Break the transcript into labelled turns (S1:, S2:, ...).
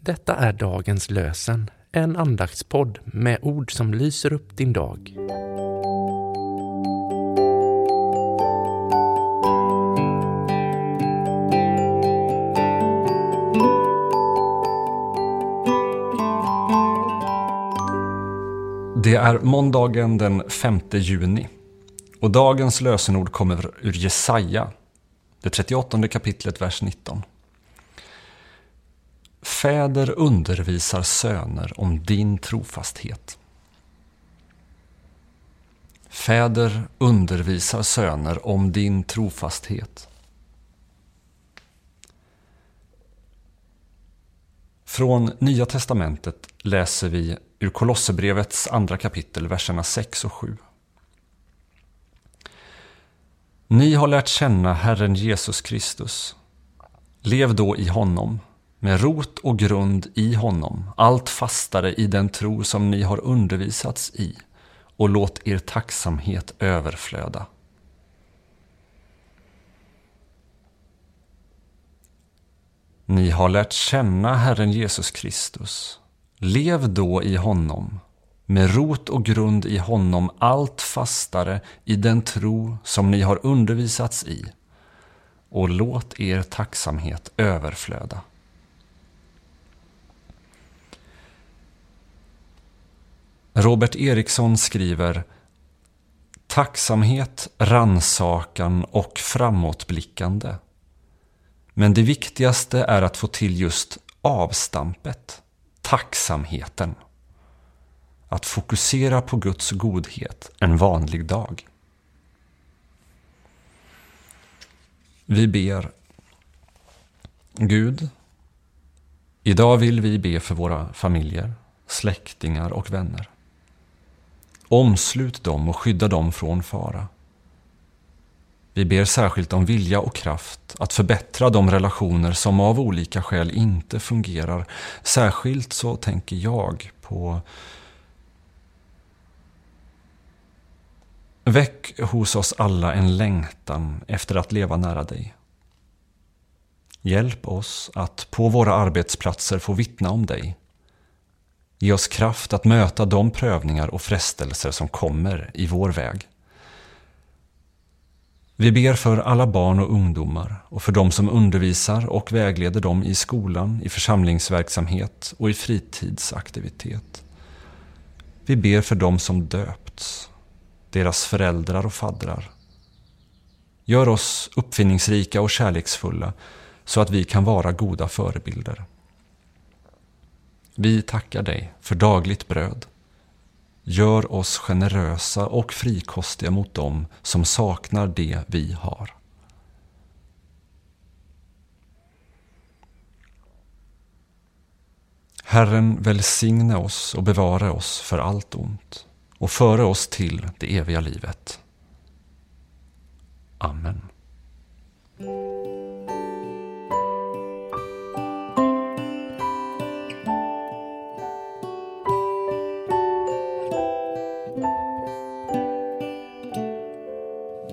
S1: Detta är dagens lösen, en andaktspodd med ord som lyser upp din dag.
S2: Det är måndagen den 5 juni och dagens lösenord kommer ur Jesaja, det 38 kapitlet, vers 19. Fäder undervisar söner om din trofasthet. Fäder undervisar söner om din trofasthet. Från Nya testamentet läser vi ur Kolosserbrevets andra kapitel, verserna 6 och 7. Ni har lärt känna Herren Jesus Kristus. Lev då i honom, med rot och grund i honom, allt fastare i den tro som ni har undervisats i, och låt er tacksamhet överflöda. Ni har lärt känna Herren Jesus Kristus. Lev då i honom, med rot och grund i honom allt fastare i den tro som ni har undervisats i, och låt er tacksamhet överflöda. Robert Eriksson skriver Tacksamhet, ransakan och framåtblickande. Men det viktigaste är att få till just avstampet, tacksamheten. Att fokusera på Guds godhet en vanlig dag. Vi ber. Gud, idag vill vi be för våra familjer, släktingar och vänner. Omslut dem och skydda dem från fara. Vi ber särskilt om vilja och kraft att förbättra de relationer som av olika skäl inte fungerar. Särskilt så tänker jag på Väck hos oss alla en längtan efter att leva nära dig. Hjälp oss att på våra arbetsplatser få vittna om dig. Ge oss kraft att möta de prövningar och frestelser som kommer i vår väg. Vi ber för alla barn och ungdomar och för de som undervisar och vägleder dem i skolan, i församlingsverksamhet och i fritidsaktivitet. Vi ber för de som döpts, deras föräldrar och faddrar. Gör oss uppfinningsrika och kärleksfulla så att vi kan vara goda förebilder. Vi tackar dig för dagligt bröd. Gör oss generösa och frikostiga mot dem som saknar det vi har. Herren välsigne oss och bevara oss för allt ont och före oss till det eviga livet. Amen.